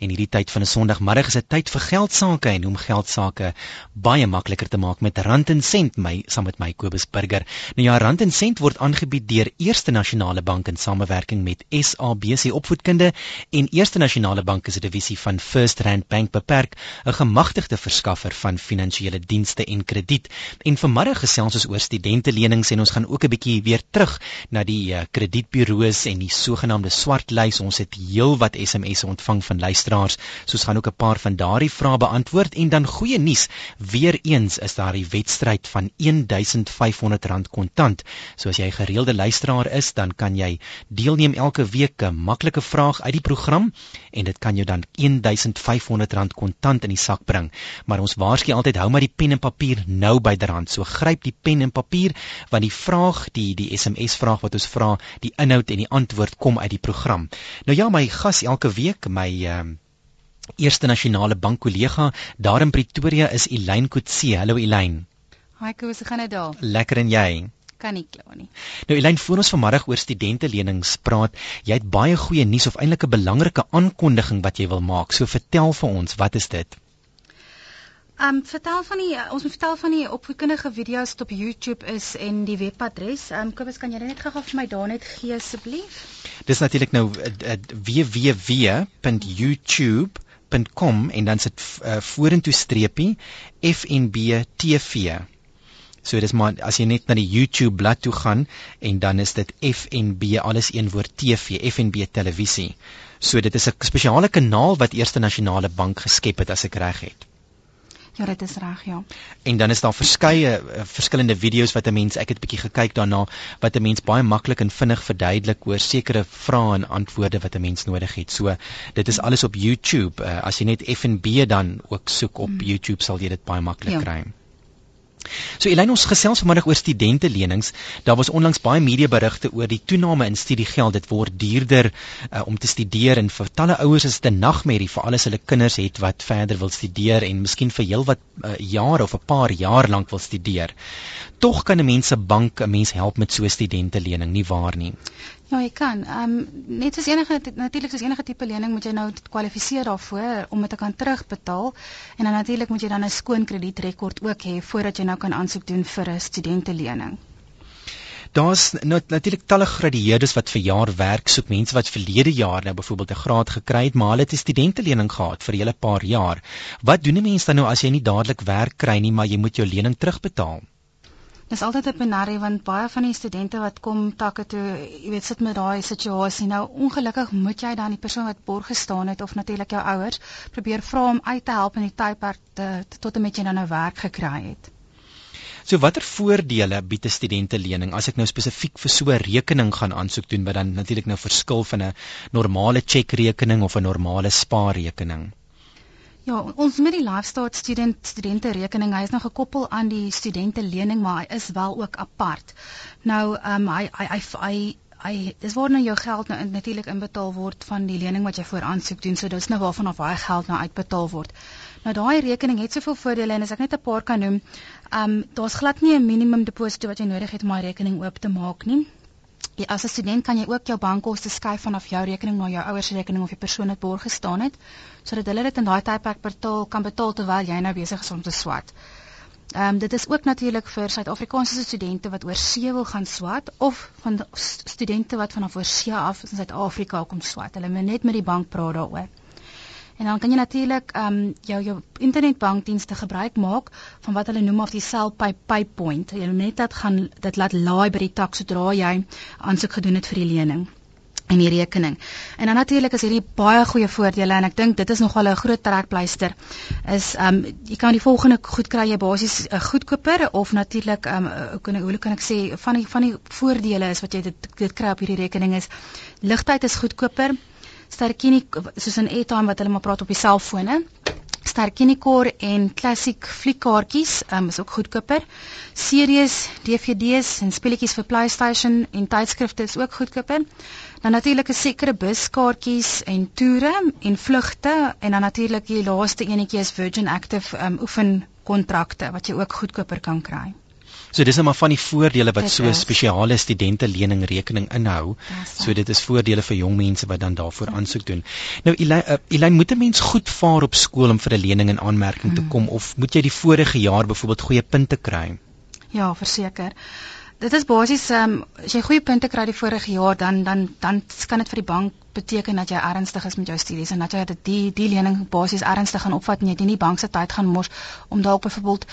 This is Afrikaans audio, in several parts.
En hierdie tyd van 'n Sondagmiddag is 'n tyd vir geld sake en hoe om geld sake baie makliker te maak met Rand en Sent my saam met my Kobus Burger. Nou ja, Rand en Sent word aangebied deur Eerste Nasionale Bank in samewerking met SABC Opvoedkunde en Eerste Nasionale Bank is 'n divisie van First Rand Bank beperk, 'n gemagtigde verskaffer van finansiële dienste en krediet. En vanmiddag gesels ons oor studentelenings en ons gaan ook 'n bietjie weer terug na die uh, kredietburo's en die sogenaamde swart lys. Ons het heelwat SMS'e ontvang van luisteraars luisteraars. Soos gaan ook 'n paar van daardie vrae beantwoord en dan goeie nuus. Weereens is daar die wedstryd van R1500 kontant. So as jy gereelde luisteraar is, dan kan jy deelneem elke week 'n maklike vraag uit die program en dit kan jou dan R1500 kontant in die sak bring. Maar ons waarsku altyd hou maar die pen en papier nou byderhand. So gryp die pen en papier want die vraag, die die SMS vraag wat ons vra, die inhoud en die antwoord kom uit die program. Nou ja, my gas elke week, my ehm um, Eerste Nasionale Bank kollega daar in Pretoria is Elyn Kutse. Hallo Elyn. Haai, hoe gaan dit daar? Lekker en jy? Kan nie glo nie. Nou Elyn, voor ons vanmiddag oor studentelenings praat, jy het baie goeie nuus of eintlik 'n belangrike aankondiging wat jy wil maak. So vertel vir ons, wat is dit? Ehm um, vertel van die ons moet vertel van die opvoedkundige video's wat op YouTube is en die webadres. Ehm um, Kobus, kan jy net gou vir my daar net gee asseblief? Dis natuurlik nou uh, uh, www.youtube facebook.com en dan sit uh, vorentoe streepie FNB TV. So dis maar as jy net na die YouTube bladsy toe gaan en dan is dit FNB alles een woord TV, FNB televisie. So dit is 'n spesiale kanaal wat Eerste Nasionale Bank geskep het as ek reg het. Ja, dit is reg, ja. En dan is daar verskeie uh, verskillende video's wat 'n mens ek het 'n bietjie gekyk daarna wat 'n mens baie maklik en vinnig verduidelik oor sekere vrae en antwoorde wat 'n mens nodig het. So dit is alles op YouTube. Uh, as jy net FNB dan ook soek op hmm. YouTube sal jy dit baie maklik ja. kry. So Elyn ons gesels vanmiddag oor studentelenings. Daar was onlangs baie medieberigte oor die toename in studiegeld. Dit word duurder uh, om te studeer en vir talle ouers is dit 'n nagmerrie vir alles hulle kinders het wat verder wil studeer en miskien vir heelwat uh, jare of 'n paar jaar lank wil studeer. Tog kan 'n mens se bank 'n mens help met so 'n studentelening, nie waar nie? Ja, jy kan. Ehm um, net soos enige natuurlik soos enige tipe lening moet jy nou kwalifiseer daarvoor om dit te kan terugbetaal en dan natuurlik moet jy dan 'n skoon kredietrekord ook hê voordat jy nou kan aansoek doen vir 'n studentelening. Daar's nou natuurlik talle gradueerdes wat vir jaar werk soek, mense wat verlede jaar nou byvoorbeeld 'n graad gekry het, maar hulle het 'n studentelening gehad vir 'n hele paar jaar. Wat doen 'n mens dan nou as jy nie dadelik werk kry nie, maar jy moet jou lening terugbetaal? Dis altyd 'n penarie want baie van die studente wat kom takke toe, jy weet, sit met daai situasie. Nou ongelukkig moet jy dan die persoon wat borg gestaan het of natuurlik jou ouers probeer vra om uit te help in die tydperk tot en met jy dan nou werk gekry het. So watter voordele bied 'n studentelening as ek nou spesifiek vir so 'n rekening gaan aansoek doen wat dan natuurlik nou verskil van 'n normale chequerekening of 'n normale spaarrekening? Ja, ons met die Lifestyle student studente rekening, hy is nou gekoppel aan die studente lening, maar hy is wel ook apart. Nou, ehm um, hy hy hy hy hy dis waar nou jou geld nou natuurlik inbetaal word van die lening wat jy voor aansoek doen. So dis nou waarvan af daai geld nou uitbetaal word. Nou daai rekening het soveel voordele en as ek net 'n paar kan noem, ehm um, daar's glad nie 'n minimum deposito wat jy nodig het om daai rekening oop te maak nie. As 'n student kan jy ook jou bankkoste skuif vanaf jou rekening na jou ouers se rekening of die persoon wat borg gestaan het, sodat hulle dit in daai tydperk betaal kan betaal terwyl jy nou besig is om te swat. Ehm um, dit is ook natuurlik vir Suid-Afrikaanse studente wat oor see wil gaan swat of van studente wat vanaf oor see af in Suid-Afrika kom swat. Hulle moet net met die bank praat daaroor. En dan kan jy natuurlik ehm um, jou jou internetbankdienste gebruik maak van wat hulle noem of die Cellpay Paypoint. Jy net dat gaan dit laat laai by die tak sodra jy aansoek gedoen het vir die lening en die rekening. En dan natuurlik is hierdie baie goeie voordele en ek dink dit is nogal 'n groot trekpleister is ehm um, jy kan die volgende goed kry jy basies 'n uh, goedkoper of natuurlik ehm um, hoe kan ek hoe kan ek sê van die van die voordele is wat jy dit dit kry op hierdie rekening is ligtyd is goedkoper Sterkini soos in airtime wat hulle maar praat op die selfone. Sterkini Core en Classic fliekkaartjies um, is ook goedkoper. Series, DVD's en speletjies vir PlayStation en tydskrifte is ook goedkoper. Dan natuurlik 'n sekere buskaartjies en toere en vlugte en dan natuurlik die laaste enetjie is Virgin Active um, oefen kontrakte wat jy ook goedkoper kan kry. So dis net maar van die voordele wat so 'n spesiale studente lening rekening inhou. So dit is voordele vir jong mense wat dan daarvoor mhm. aansoek doen. Nou Elyn, uh, Elyn moet 'n mens goed vaar op skool om vir 'n lening in aanmerking te mhm. kom of moet jy die vorige jaar byvoorbeeld goeie punte kry? Ja, verseker dit is basies ehm um, as jy goeie punte kry die vorige jaar dan dan dan kan dit vir die bank beteken dat jy ernstig is met jou studies en dat jy dit die die lening basies ernstig gaan opvat en jy nie die bank se tyd gaan mors om dalk byvoorbeeld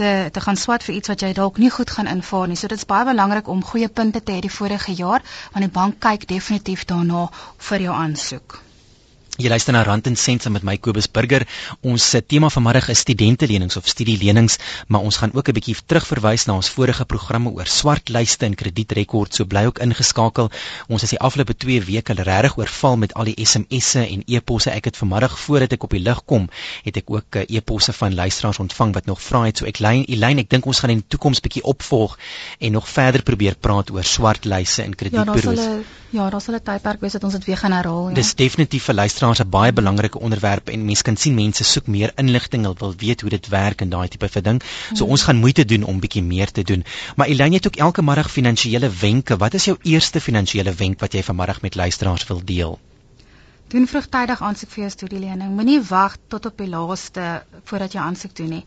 te te gaan swat vir iets wat jy dalk nie goed gaan invaar nie. So dit is baie belangrik om goeie punte te hê die vorige jaar want die bank kyk definitief daarna vir jou aansoek. Jy luister na Rand en Sent saam met my Kobus Burger. Ons se tema vanmiddag is studentelenings of studielenings, maar ons gaan ook 'n bietjie terugverwys na ons vorige programme oor swartlyste en kredietrekords. So bly ook ingeskakel. Ons is die afgelope 2 weke regtig oorval met al die SMS'e en e-posse. Ek het vanmiddag voordat ek op die lig kom, het ek ook eh, e-posse van luisteraars ontvang wat nog vra het. So ek lyn, Elyn, ek dink ons gaan in die toekoms bietjie opvolg en nog verder probeer praat oor swartlyste en kredietbureaus. Ja, daar sal 'n ja, daar sal 'n tydperk wees dat ons dit weer gaan herhaal, ja. Dis definitief vir luisteraars luisteraars 'n baie belangrike onderwerp en mense kan sien mense soek meer inligting, hulle wil weet hoe dit werk en daai tipe van ding. So mm. ons gaan moeite doen om bietjie meer te doen. Maar Elyn het ook elke middag finansiële wenke. Wat is jou eerste finansiële wenk wat jy vanmiddag met luisteraars wil deel? Doen vroegtydig aansoek vir jou studielening. Moenie wag tot op die laaste voordat jy aansoek doen nie.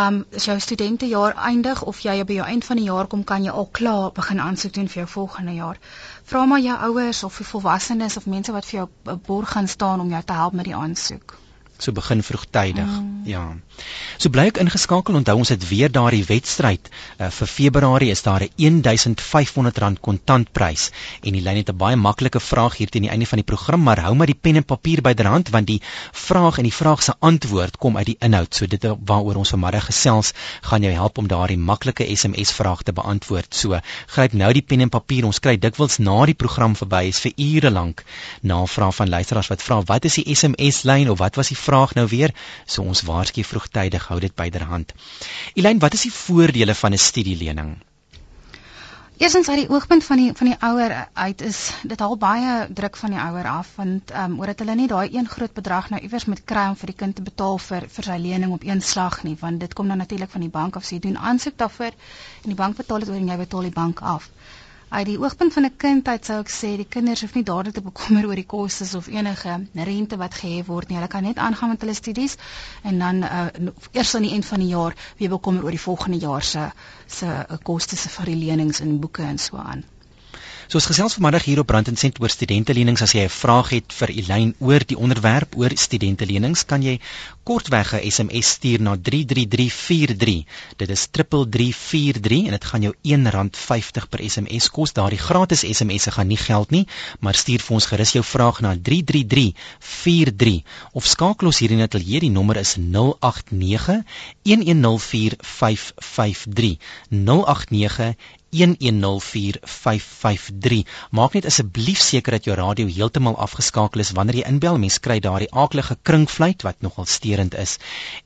Um as jou studentejaar eindig of jy by jou eind van die jaar kom, kan jy al klaar begin aansoek doen vir jou volgende jaar. Vra maar jou ouers of volwassenes of mense wat vir jou borg gaan staan om jou te help met die aansoek so begin vroegtydig. Mm. Ja. So bly ek ingeskakel. Onthou ons het weer daardie wedstryd uh, vir Februarie is daar 'n R1500 kontantprys en die lyn het 'n baie maklike vraag hier teen die einde van die program, maar hou maar die pen en papier byderhand want die vraag en die vraag se antwoord kom uit die inhoud. So dit waaroor ons vanmiddag gesels, gaan jou help om daardie maklike SMS vraag te beantwoord. So gryp nou die pen en papier. Ons kry dikwels na die program verby is vir ure lank navraag van luisteraars wat vra wat is die SMS lyn of wat was die vraag nou weer, so ons waarsku vroegtydig hou dit byderhand. Elyn, wat is die voordele van 'n studielening? Eerstens uit die oogpunt van die van die ouer uit is dit al baie druk van die ouer af want ehm um, omdat hulle nie daai een groot bedrag nou iewers moet kry om vir die kind te betaal vir vir sy lening op een slag nie want dit kom dan natuurlik van die bank af sê so doen aansoek daarvoor en die bank betaal dit oor en jy betaal die bank af uit die oogpunt van 'n kind uit sou ek sê die kinders hoef nie dadelik te bekommer oor die kostes of enige rente wat gehef word nie. Hulle kan net aangaan met hulle studies en dan uh, eers aan die eind van die jaar weer bekommer oor die volgende jaar se se uh, kostes vir die lenings en boeke en so aan. So ons gesels vanmiddag hier op Brand en Sent oor studentelenings. As jy 'n vraag het vir Elyn oor die onderwerp oor studentelenings, kan jy kortweg 'n SMS stuur na 33343. Dit is 33343 en dit gaan jou R1.50 per SMS kos. Daardie gratis SMS'e gaan nie geld nie, maar stuur vir ons gerus jou vraag na 33343 of skakel ons hier in die ateljee. Die nommer is 089 1104553. 089 1104553. Maak net asseblief seker dat jou radio heeltemal afgeskakel is wanneer jy inbel. Mens kry daardie aaklige krinkfluit wat nogal sterend is.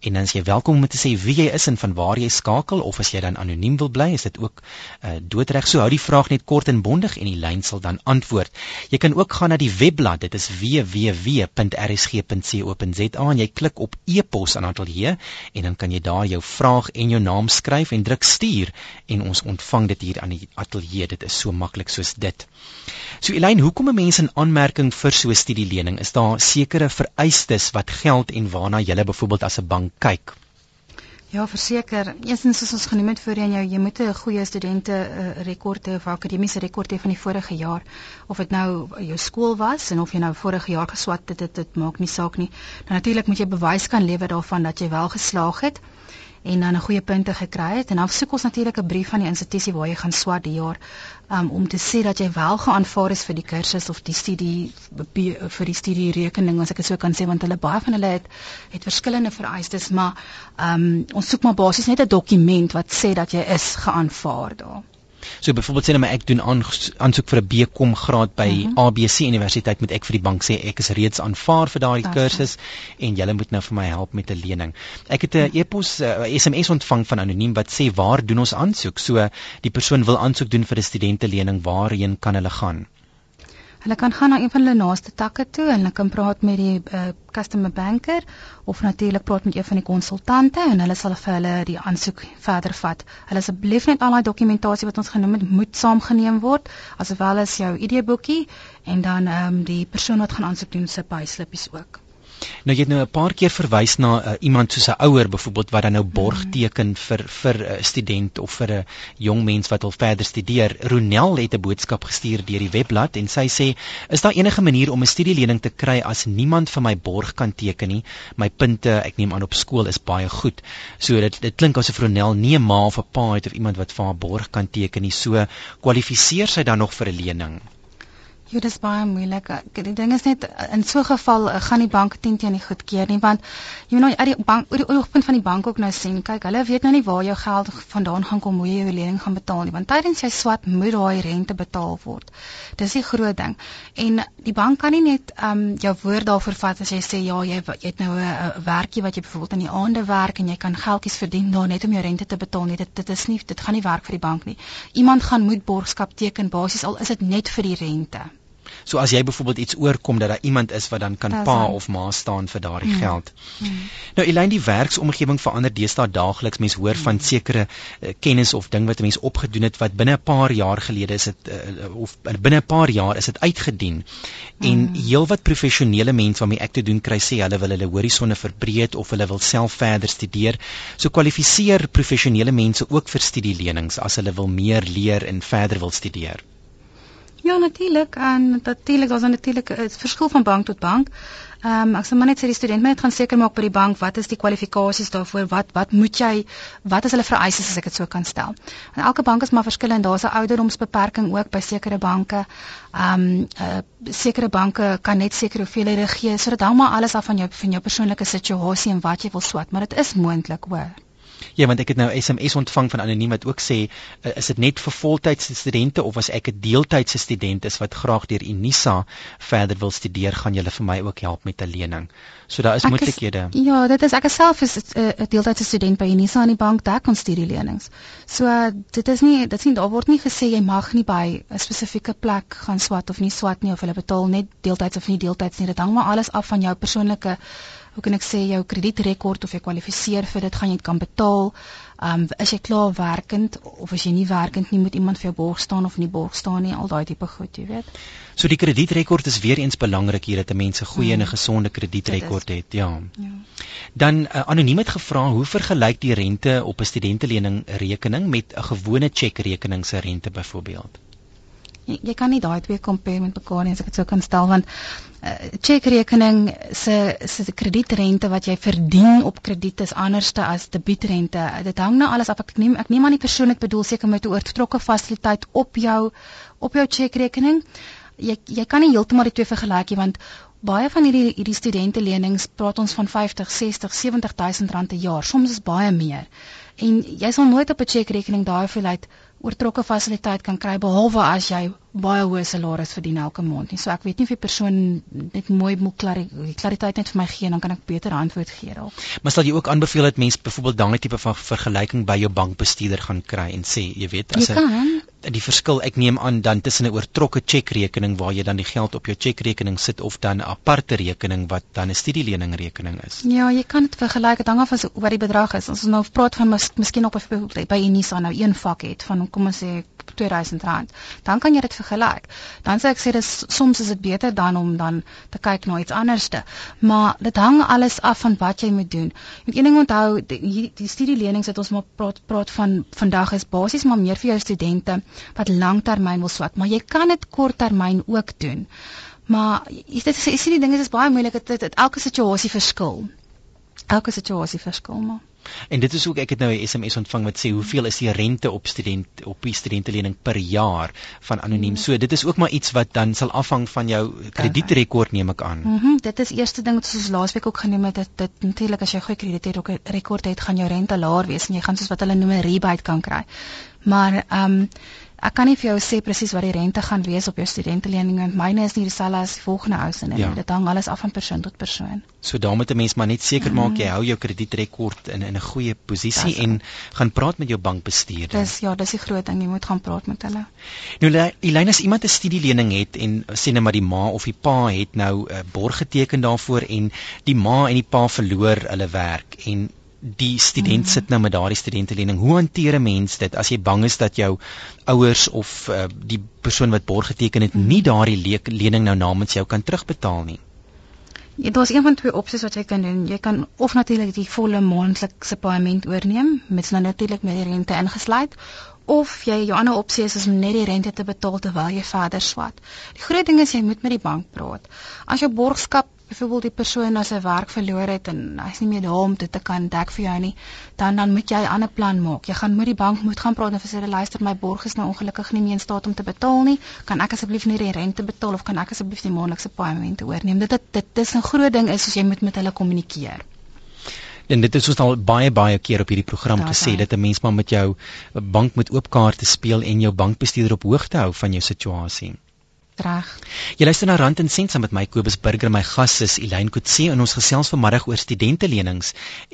En dan is jy welkom om te sê wie jy is en van waar jy skakel of as jy dan anoniem wil bly, is dit ook uh, doodreg. So hou die vraag net kort en bondig en die lyn sal dan antwoord. Jy kan ook gaan na die webblad. Dit is www.rsg.co.za en jy klik op e-pos aan ateljee en dan kan jy daar jou vraag en jou naam skryf en druk stuur en ons ontvang dit hier aan die ateljee. Dit is so maklik soos dit. So Elyn, hoekom 'n mens in aanmerking vir so 'n studielening? Is daar sekere vereistes wat geld en waarna jy byvoorbeeld as 'n bank kyk? Ja, verseker. Eerstens soos ons genoem het voorheen jou, jy moet 'n goeie studente uh, rekord hê of akademiese rekord hê van die vorige jaar. Of dit nou jou skool was en of jy nou vorige jaar geswat het, dit dit maak nie saak nie. Dan natuurlik moet jy bewys kan lewer daarvan dat jy wel geslaag het en dan 'n goeie punte gekry het en dan soek ons natuurlik 'n brief van die institusie waar jy gaan swat die jaar um, om te sê dat jy wel geaanvaar is vir die kursus of die studie vir die studie rekening as ek dit so kan sê want hulle baie van hulle het het verskillende vereistes maar um, ons soek maar basies net 'n dokument wat sê dat jy is geaanvaar daar. So byvoorbeeld sê net maar ek doen aansoek vir 'n BCom graad by mm -hmm. ABC Universiteit moet ek vir die bank sê ek is reeds aanvaar vir daardie kursus en julle moet nou vir my help met 'n lening. Ek het 'n mm -hmm. e-pos uh, SMS ontvang van anoniem wat sê waar doen ons aansoek? So die persoon wil aansoek doen vir 'n studentelening, waarheen kan hulle gaan? Hulle kan gaan na een van hulle naaste takke toe en hulle kan praat met die uh, customer banker of natuurlik praat met een van die konsultante en hulle sal vir hulle die aansoek verder vat. Hulle asseblief net al daai dokumentasie wat ons genoem het moet saamgeneem word, asof as jou ID-boekie en dan ehm um, die persoon wat gaan aansoek doen se payslipies ook. Nou jy het nou 'n paar keer verwys na uh, iemand soos 'n ouer byvoorbeeld wat dan nou borg mm. teken vir vir 'n uh, student of vir 'n jong mens wat wil verder studeer. Ronel het 'n boodskap gestuur deur die webblad en sy sê: "Is daar enige manier om 'n studielening te kry as niemand vir my borg kan teken nie? My punte, ek neem aan op skool is baie goed." So dit dit klink asof Ronel nie 'n ma of 'n pa het of iemand wat vir haar borg kan teken nie. So kwalifiseer sy dan nog vir 'n lening? Ja, dit is baie moeilik. Die ding is net in so 'n geval eh, gaan die bank teen teen nie goedkeur nie want jy moet nou uit die bank oor die oogpunt van die bank ook nou sien. Kyk, hulle weet nou nie waar jou geld vandaan gaan kom, hoe jy jou lening gaan betaal nie, want tydens jy swat moet daai rente betaal word. Dis die groot ding. En die bank kan nie net ehm um, jou woord daarvoor vat as jy sê ja, jy, jy het nou 'n werkie wat jy byvoorbeeld in die aande werk en jy kan geldjies verdien daar net om jou rente te betaal nie. Dit dit is nie dit gaan nie werk vir die bank nie. Iemand gaan moet borgskap teken basies al is dit net vir die rente. So as jy byvoorbeeld iets oorkom dat daar iemand is wat dan kan pa of ma staan vir daardie hmm. geld. Hmm. Nou Elaine, die werksomgewing verander deesdae daagliks. Mens hoor hmm. van sekere uh, kennis of ding wat 'n mens opgedoen het wat binne 'n paar jaar gelede is dit uh, of binne 'n paar jaar is dit uitgedien. Hmm. En heelwat professionele mense waarmee ek te doen kry sê hulle wil hulle horisonne verbreek of hulle wil self verder studeer. So kwalifiseer professionele mense ook vir studielenings as hulle wil meer leer en verder wil studeer. Ja, natuurlik. En natuurlik, daar's 'n verskil van bank tot bank. Ehm um, ek sê maar net sê die student moet gaan seker maak by die bank wat is die kwalifikasies daarvoor? Wat wat moet jy wat is hulle vereistes as ek dit so kan stel? En elke bank is maar verskillend. Daar's 'n ouderdomsbeperking ook by sekere banke. Ehm um, uh, sekere banke kan net sekere hoeveelhede gee. So dit hang maar alles af van jou van jou persoonlike situasie en wat jy wil swat, maar dit is moontlik, hoor. Ja, want ek het nou SMS ontvang van anoniem wat ook sê, uh, is dit net vir voltydse studente of as ek 'n deeltydse student is wat graag deur Unisa verder wil studeer, gaan julle vir my ook help met 'n lening. So daar is moontlikhede. Ja, dit is ek is self is 'n uh, deeltydse student by Unisa aan die bank, daar kan studielenings. So uh, dit is nie dit sien daar word nie gesê jy mag nie by 'n spesifieke plek gaan swat of nie swat nie of hulle betaal net deeltyds of nie deeltyds nie. Dit hang maar alles af van jou persoonlike hoe kan ek sê jou kredietrekord of jy kwalifiseer vir dit gaan jy dit kan betaal. Um is jy klaar werkend of as jy nie werkend nie moet iemand vir jou borg staan of nie borg staan nie, al daai tipe goed, jy weet. So die kredietrekord is weer eens belangrik hier dat 'n mens 'n goeie en 'n mm. gesonde kredietrekord het, ja. ja. Dan uh, anoniem het gevra hoe vergelyk die rente op 'n studentelening rekening met 'n gewone tjekrekening se rente byvoorbeeld? Jy, kan nie daai twee compare met mekaar nie as ek dit sou kan stel want uh, chequerekening se se kredietrente wat jy verdien op krediet is anderste as debietrente. Dit hang nou alles af. Ek neem ek neem aan die persoon het bedoel seker met 'n oortrokke fasiliteit op jou op jou chequerekening. Jy jy kan nie heeltemal die twee vergelyk nie want baie van hierdie hierdie studente lenings praat ons van 50, 60, 70 000 rand 'n jaar. Soms is baie meer. En jy sal nooit op 'n chequerekening daai hoeveelheid oortrokke fasiliteit kan kry behalwe as jy baie hoë salaris verdien elke maand nie. So ek weet nie of die persoon net mooi moet klariteit net vir my gee dan kan ek beter antwoord gee dalk. Maar sal jy ook aanbeveel dat mense byvoorbeeld daai tipe van vergelyking by jou bankbestuurder gaan kry en sê, jy weet, as 'n die verskil ek neem aan dan tussen 'n oortrokke tjekrekening waar jy dan die geld op jou tjekrekening sit of dan 'n aparte rekening wat dan 'n studielening rekening is. Ja, jy kan dit vergelyk, dit hang af van wat die bedrag is. As ons nou praat van mis, miskien op by Unisa nou een vak het van kom ons sê R2000, dan kan jy dit vergelyk. Dan sê ek sê dis soms is dit beter dan om dan te kyk na iets anderste. Maar dit hang alles af van wat jy moet doen. Moet een ding onthou, die, die studielenings wat ons maar praat praat van vandag is basies maar meer vir jou studente wat lanktermyn wil swat, maar jy kan dit korttermyn ook doen. Maar jy dit sê die dinge is baie moeilik dit, dit elke situasie verskil. Elke situasie verskil maar. En dit is ook ek het nou 'n SMS ontvang wat sê hoeveel is die rente op student op die studentelening per jaar van anoniem. So dit is ook maar iets wat dan sal afhang van jou kredietrekord neem ek aan. Mhm. Mm dit is eerste ding wat ons laasweek ook genoem het dat dit natuurlik as jy goeie kredietrekord het, gaan jou rente laer wees en jy gaan soos wat hulle noem 'n rebate kan kry. Maar ehm um, ek kan nie vir jou sê presies wat die rente gaan wees op jou studentelening want myne is nie dieselfde as die volgende ou se nie. Ja. Dit hang alles af van persoon tot persoon. So daarmee moet 'n mens maar net seker maak jy mm. hou jou kredietrekord in in 'n goeie posisie en gaan praat met jou bankbestuurder. Dis ja, dis die groot ding, jy moet gaan praat met hulle. Nou Elina, as iemand 'n studielening het en sê net maar die ma of die pa het nou 'n uh, borg geteken daarvoor en die ma en die pa verloor hulle werk en die student sit nou met daardie studentelening. Hoe hanteer 'n mens dit as jy bang is dat jou ouers of uh, die persoon wat borg geteken het nie daardie le lening nou namens jou kan terugbetaal nie? Ja, daar's een van twee opsies wat jy kan doen. Jy kan of natuurlik die volle maandelikse paaiement oorneem met nou natuurlik met die rente ingesluit of jy jou ander opsie is om net die rente te betaal terwyl jy verder swat. Die groot ding is jy moet met die bank praat. As jou borgskap byvoorbeeld die persoon as sy werk verloor het en hy's nie meer daar om dit te kan dek vir jou nie, dan dan moet jy 'n ander plan maak. Jy gaan met die bank moet gaan praat en vir hulle luister, my borg is nou ongelukkig nie meer in staat om te betaal nie. Kan ek asseblief nie die rente betaal of kan ek asseblief die maandelikse paemente oorneem? Dit dit dit is 'n groot ding is as jy moet met hulle kommunikeer. En dit is ons al baie baie keer op hierdie program gesê dat 'n mens maar met jou bank moet oop kaarte speel en jou bankbestuurder op hoogte hou van jou situasie reg. Jy luister na Rand en Sent saam met my Kobus Burger. My gas is Elyn Kotse en ons gesels vanmiddag oor studentelenings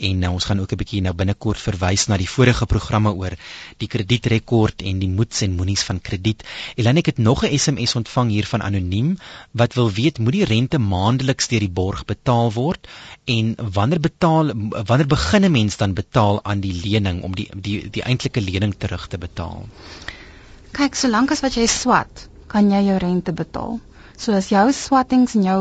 en nou ons gaan ook 'n bietjie nou binnekort verwys na die vorige programme oor die kredietrekord en die moets en moenies van krediet. Elyn, ek het nog 'n SMS ontvang hier van anoniem wat wil weet moet die rente maandeliks deur die borg betaal word en wanneer betaal wanneer begin 'n mens dan betaal aan die lening om die die die eintlike lening terug te betaal? Kyk, solank as wat jy swat kan jy jou rente betaal. So as jou swattings en jou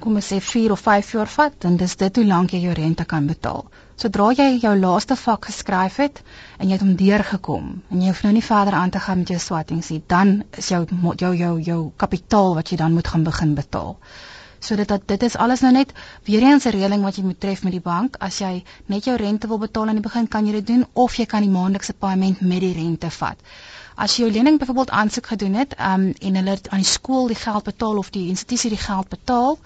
kom ons sê 4 of 5 jaar vat, dan dis dit hoe lank jy jou rente kan betaal. Sodra jy jou laaste vak geskryf het en jy het hom deurgekom en jy hoef nou nie verder aan te gaan met jou swattings nie, dan is jou jou jou jou kapitaal wat jy dan moet gaan begin betaal. So dit dit is alles nou net weer eens 'n reëling wat jy moet tref met die bank. As jy net jou rente wil betaal aan die begin, kan jy dit doen of jy kan die maandelikse paaiement met die rente vat. As jy jou lening byvoorbeeld aansoek gedoen het, um, en hulle aan die skool die geld betaal of die institusie die geld betaal,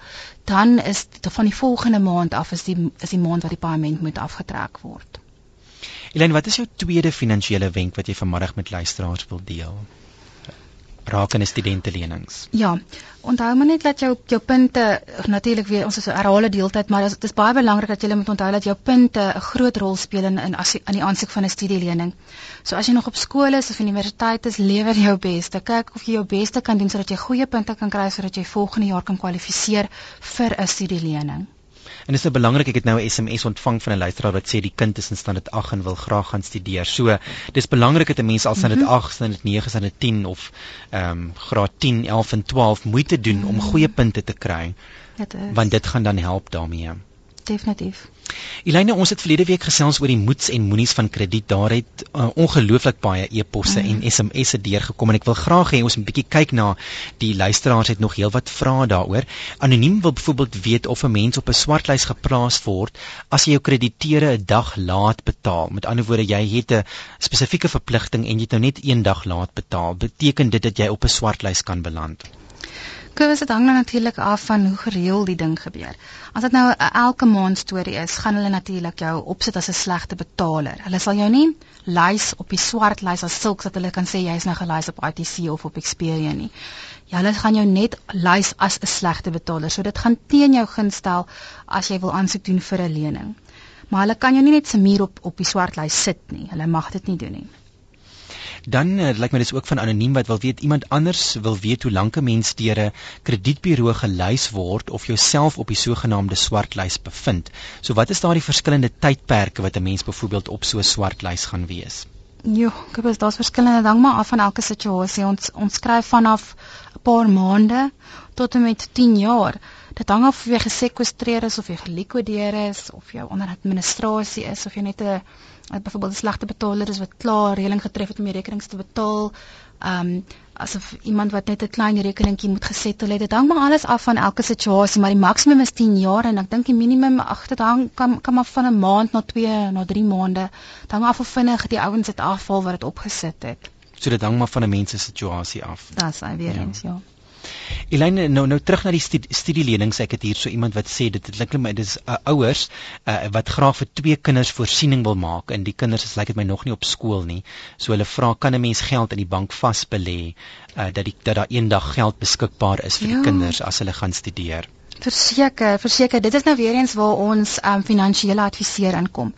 dan is van die volgende maand af is die is die maand wat die paaiement moet afgetrek word. Elyn, wat is jou tweede finansiële wenk wat jy vanmiddag met luisteraars wil deel? Rakende studentelenings. Ja. Onthou maar net dat jou jou punte natuurlik weer ons is 'n herhale deeltyd, maar dit is baie belangrik dat jy moet onthou dat jou punte 'n groot rol speel in in as in die aansoek van 'n studielening. So as jy nog op skool is of universiteit is, lewer jou beste. Kyk of jy jou beste kan doen sodat jy goeie punte kan kry sodat jy volgende jaar kan kwalifiseer vir 'n studielening. En dit is nou belangrik ek het nou 'n SMS ontvang van 'n luisteraar wat sê die kind is in standaard 8 en wil graag gaan studeer. So dis belangrik dat 'n mens al standaard 8, standaard 9, standaard 10 of ehm um, graad 10, 11 en 12 moeite doen om goeie punte te kry. Dit is. Want dit gaan dan help daarmee definitief. Elyne, ons het verlede week gesels oor die moets en moenies van krediet. Daar het uh, ongelooflik baie e-posse mm. en SMS'e deurgekom en ek wil graag hê ons moet 'n bietjie kyk na die luisteraars het nog heelwat vrae daaroor. Anoniem wil byvoorbeeld weet of 'n mens op 'n swartlys geplaas word as jy jou krediteure 'n dag laat betaal. Met ander woorde, jy het 'n spesifieke verpligting en jy het nou net een dag laat betaal. Beteken dit dat jy op 'n swartlys kan beland? Kobus, dit hang nou natuurlik af van hoe gereeld die ding gebeur. As dit nou 'n elke maand storie is, gaan hulle natuurlik jou opsit as 'n slegte betaler. Hulle sal jou nie lys op die swart lys as sulks dat hulle kan sê jy's nou gelys op ITC of op Experian nie. Ja, hulle gaan jou net lys as 'n slegte betaler. So dit gaan teen jou gunstel as jy wil aansoek doen vir 'n lening. Maar hulle kan jou nie net se muur op op die swart lys sit nie. Hulle mag dit nie doen nie. Dan uh, lyk my dis ook van anoniem wat wil weet iemand anders wil weet hoe lank 'n mens deur 'n kredietburo gelys word of jouself op die sogenaamde swartlys bevind. So wat is daardie verskillende tydperke wat 'n mens byvoorbeeld op so 'n swartlys gaan wees? Jo, weet daar's verskillende ding maar af van elke situasie. Ons ons skryf vanaf 'n paar maande tot en met 10 jaar. Dit hang af of jy gesekwestreer is of jy gelikwideer is of jy onder administrasie is of jy net 'n byvoorbeeld 'n slegte betaler is wat klaar reëling getref het om die rekenings te betaal. Ehm um, asof iemand wat net 'n klein rekeningkie moet gesettel het. Dit hang maar alles af van elke situasie, maar die maksimum is 10 jaar en ek dink die minimum ag dit hang kan kan maar van 'n maand na 2 na 3 maande. Dit hang af hoe vinnig die ouens dit afval wat dit opgesit het. So dit hang maar van 'n mens se situasie af. Dis hy weer ja. eens, ja. Elyne nou nou terug na die studielenings ek het hier so iemand wat sê dit klink my dis uh, ouers uh, wat graag vir twee kinders voorsiening wil maak. En die kinders is lyk dit my nog nie op skool nie. So hulle vra kan 'n mens geld in die bank vasbelê uh, dat die dat daar eendag geld beskikbaar is vir ja. die kinders as hulle gaan studeer? Verseker verseker dit is nou weer eens waar ons um, finansiële adviseur inkom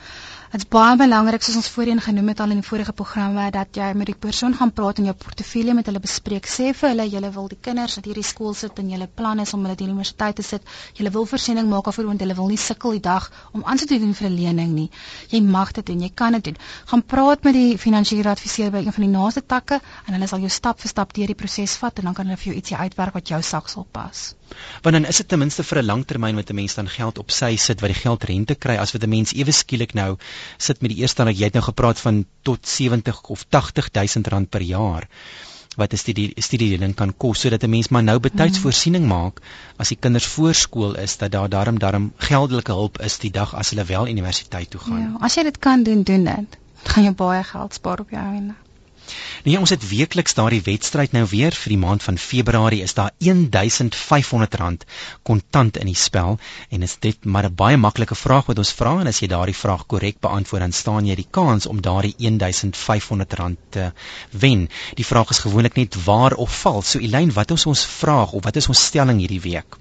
Dit's baie belangrik soos ons voorheen genoem het al in die vorige programme dat jy met die persoon gaan praat en jou portefeulje met hulle bespreek. Sê vir hulle jy wil die kinders wat hierdie skool sit en julle plan is om hulle die universiteit te sit. Jy wil voorsiening maak of want hulle wil nie sukkel die dag om aan te doen vir 'n lening nie. Jy mag dit doen, jy kan dit doen. Gaan praat met die finansiële adviseur by een van die naaste takke en hulle sal jou stap vir stap deur die proses vat en dan kan hulle vir jou ietsie uitwerk wat jou sak sal pas. Want dan is dit ten minste vir 'n langtermyn met 'n mens dan geld op sy sit wat die geld rente kry as wat 'n mens ewe skielik nou sit met die eerste dan jy het nou gepraat van tot 70 of 80 000 rand per jaar wat 'n studie studielening kan kos sodat 'n mens maar nou betyds mm. voorsiening maak as die kinders voorskool is dat daar darm darm geldelike hulp is die dag as hulle wel universiteit toe gaan. Ja, as jy dit kan doen, doen dit. Dan gaan jy baie geld spaar op jou einde. Nee, ons het weekliks daardie wedstryd nou weer vir die maand van Februarie is daar R1500 kontant in die spel en is dit maar 'n baie maklike vraag wat ons vra en as jy daardie vraag korrek beantwoord dan staan jy die kans om daardie R1500 te wen. Die vraag is gewoonlik net waar of vals. So Elyn, wat is ons vraag of wat is ons stelling hierdie week?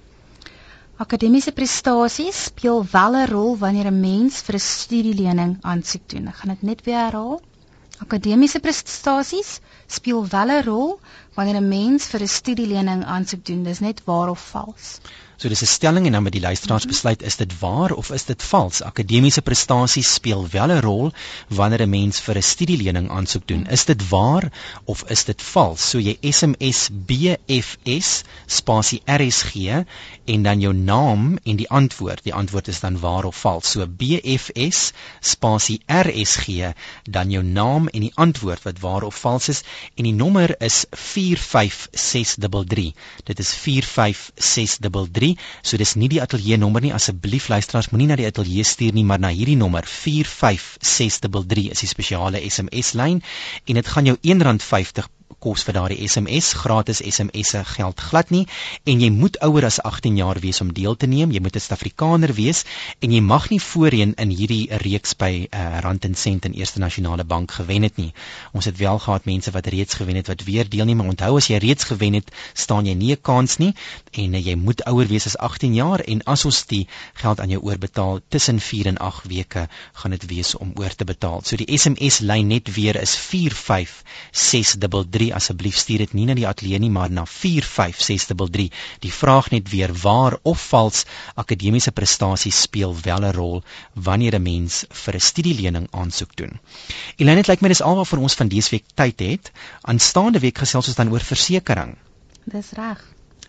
Akademiese prestasies speel wel 'n rol wanneer 'n mens vir 'n studielening aansoek doen. Ek gaan dit net weer herhaal. Akademiese prestasies speel wel 'n rol wanneer 'n mens vir 'n studielening aansoek doen. Dis net waar of vals. So dis 'n stelling en dan met die luisteraars mhm. besluit is dit waar of is dit vals. Akademiese prestasies speel wel 'n rol wanneer 'n mens vir 'n studielening aansoek doen. Is dit waar of is dit vals? So jy SMS BFS spasie RSG en dan jou naam en die antwoord. Die antwoord is dan waar of vals. So BFS spasie RSG dan jou naam en die antwoord wat waar of vals is en die nommer is 45633. Dit is 45633 nie. So dis nie die ateljee nommer nie. Asseblief luisteraars, moenie na die ateljee stuur nie, maar na hierdie nommer 45633 is die spesiale SMS lyn en dit gaan jou R1.50 kos vir daardie SMS. Gratis SMS'e geld glad nie en jy moet ouer as 18 jaar wees om deel te neem. Jy moet 'n Suid-Afrikaner wees en jy mag nie voorheen in hierdie reeks by uh, Rand en Sent en Eerste Nasionale Bank gewen het nie. Ons het wel gehad mense wat reeds gewen het wat weer deelneem, maar onthou as jy reeds gewen het, staan jy nie 'n kans nie en uh, jy moet ouer wees as 18 jaar en as ons die geld aan jou oorbetaal tussen 4 en 8 weke, gaan dit wees om oor te betaal. So die SMS lyn net weer is 45633 asseblief stuur dit nie na die ateljee nie maar na 45633 die vraag net weer waar of vals akademiese prestasies speel wel 'n rol wanneer 'n mens vir 'n studielening aansoek doen? Elene dit lyk my dis alwaar vir ons van dese week tyd het. Aanstaande week gesels ons dan oor versekerings Dis reg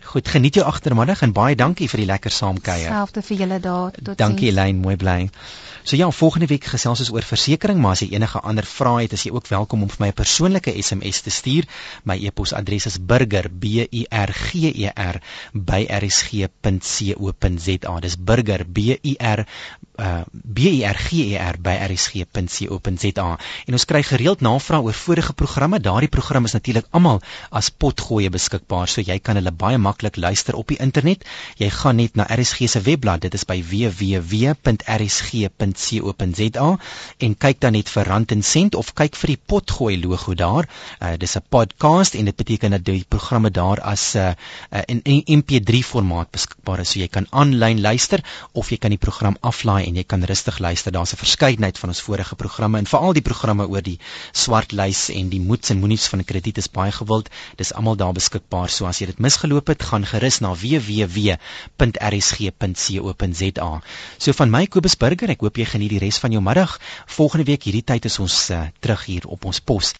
Goed, geniet jou agtermiddag en baie dankie vir die lekker saamkuier. Selfde vir julle daar. Tot dankie Elyn, mooi bly. So ja, volgende week gesels ons oor versekerings, maar as jy enige ander vrae het, is jy ook welkom om vir my 'n persoonlike SMS te stuur. My e-posadres is burger b u r g e r by rsg.co.za. Dis burger b u r uh, b u r g e by rsg.co.za. En ons kry gereeld navrae oor vorige programme. Daardie programme is natuurlik almal as potgoeie beskikbaar, so jy kan hulle baie maklik luister op die internet. Jy gaan net na RSG se webblad, dit is by www.rsg.co.za en kyk dan net vir Rand en Sent of kyk vir die potgooi logo daar. Uh, dis 'n podcast en dit beteken dat die programme daar as 'n uh, uh, in, in MP3 formaat beskikbaar is, so jy kan aanlyn luister of jy kan die program aflaai en jy kan rustig luister. Daar's 'n verskeidenheid van ons vorige programme en veral die programme oor die swart lys en die moets en moenies van krediet is baie gewild. Dis almal daar beskikbaar. So as jy dit misgeloop het, gaan gerus na www.rsg.co.za. So van my Kobus Burger, ek hoop jy geniet die res van jou middag. Volgende week hierdie tyd is ons uh, terug hier op ons pos.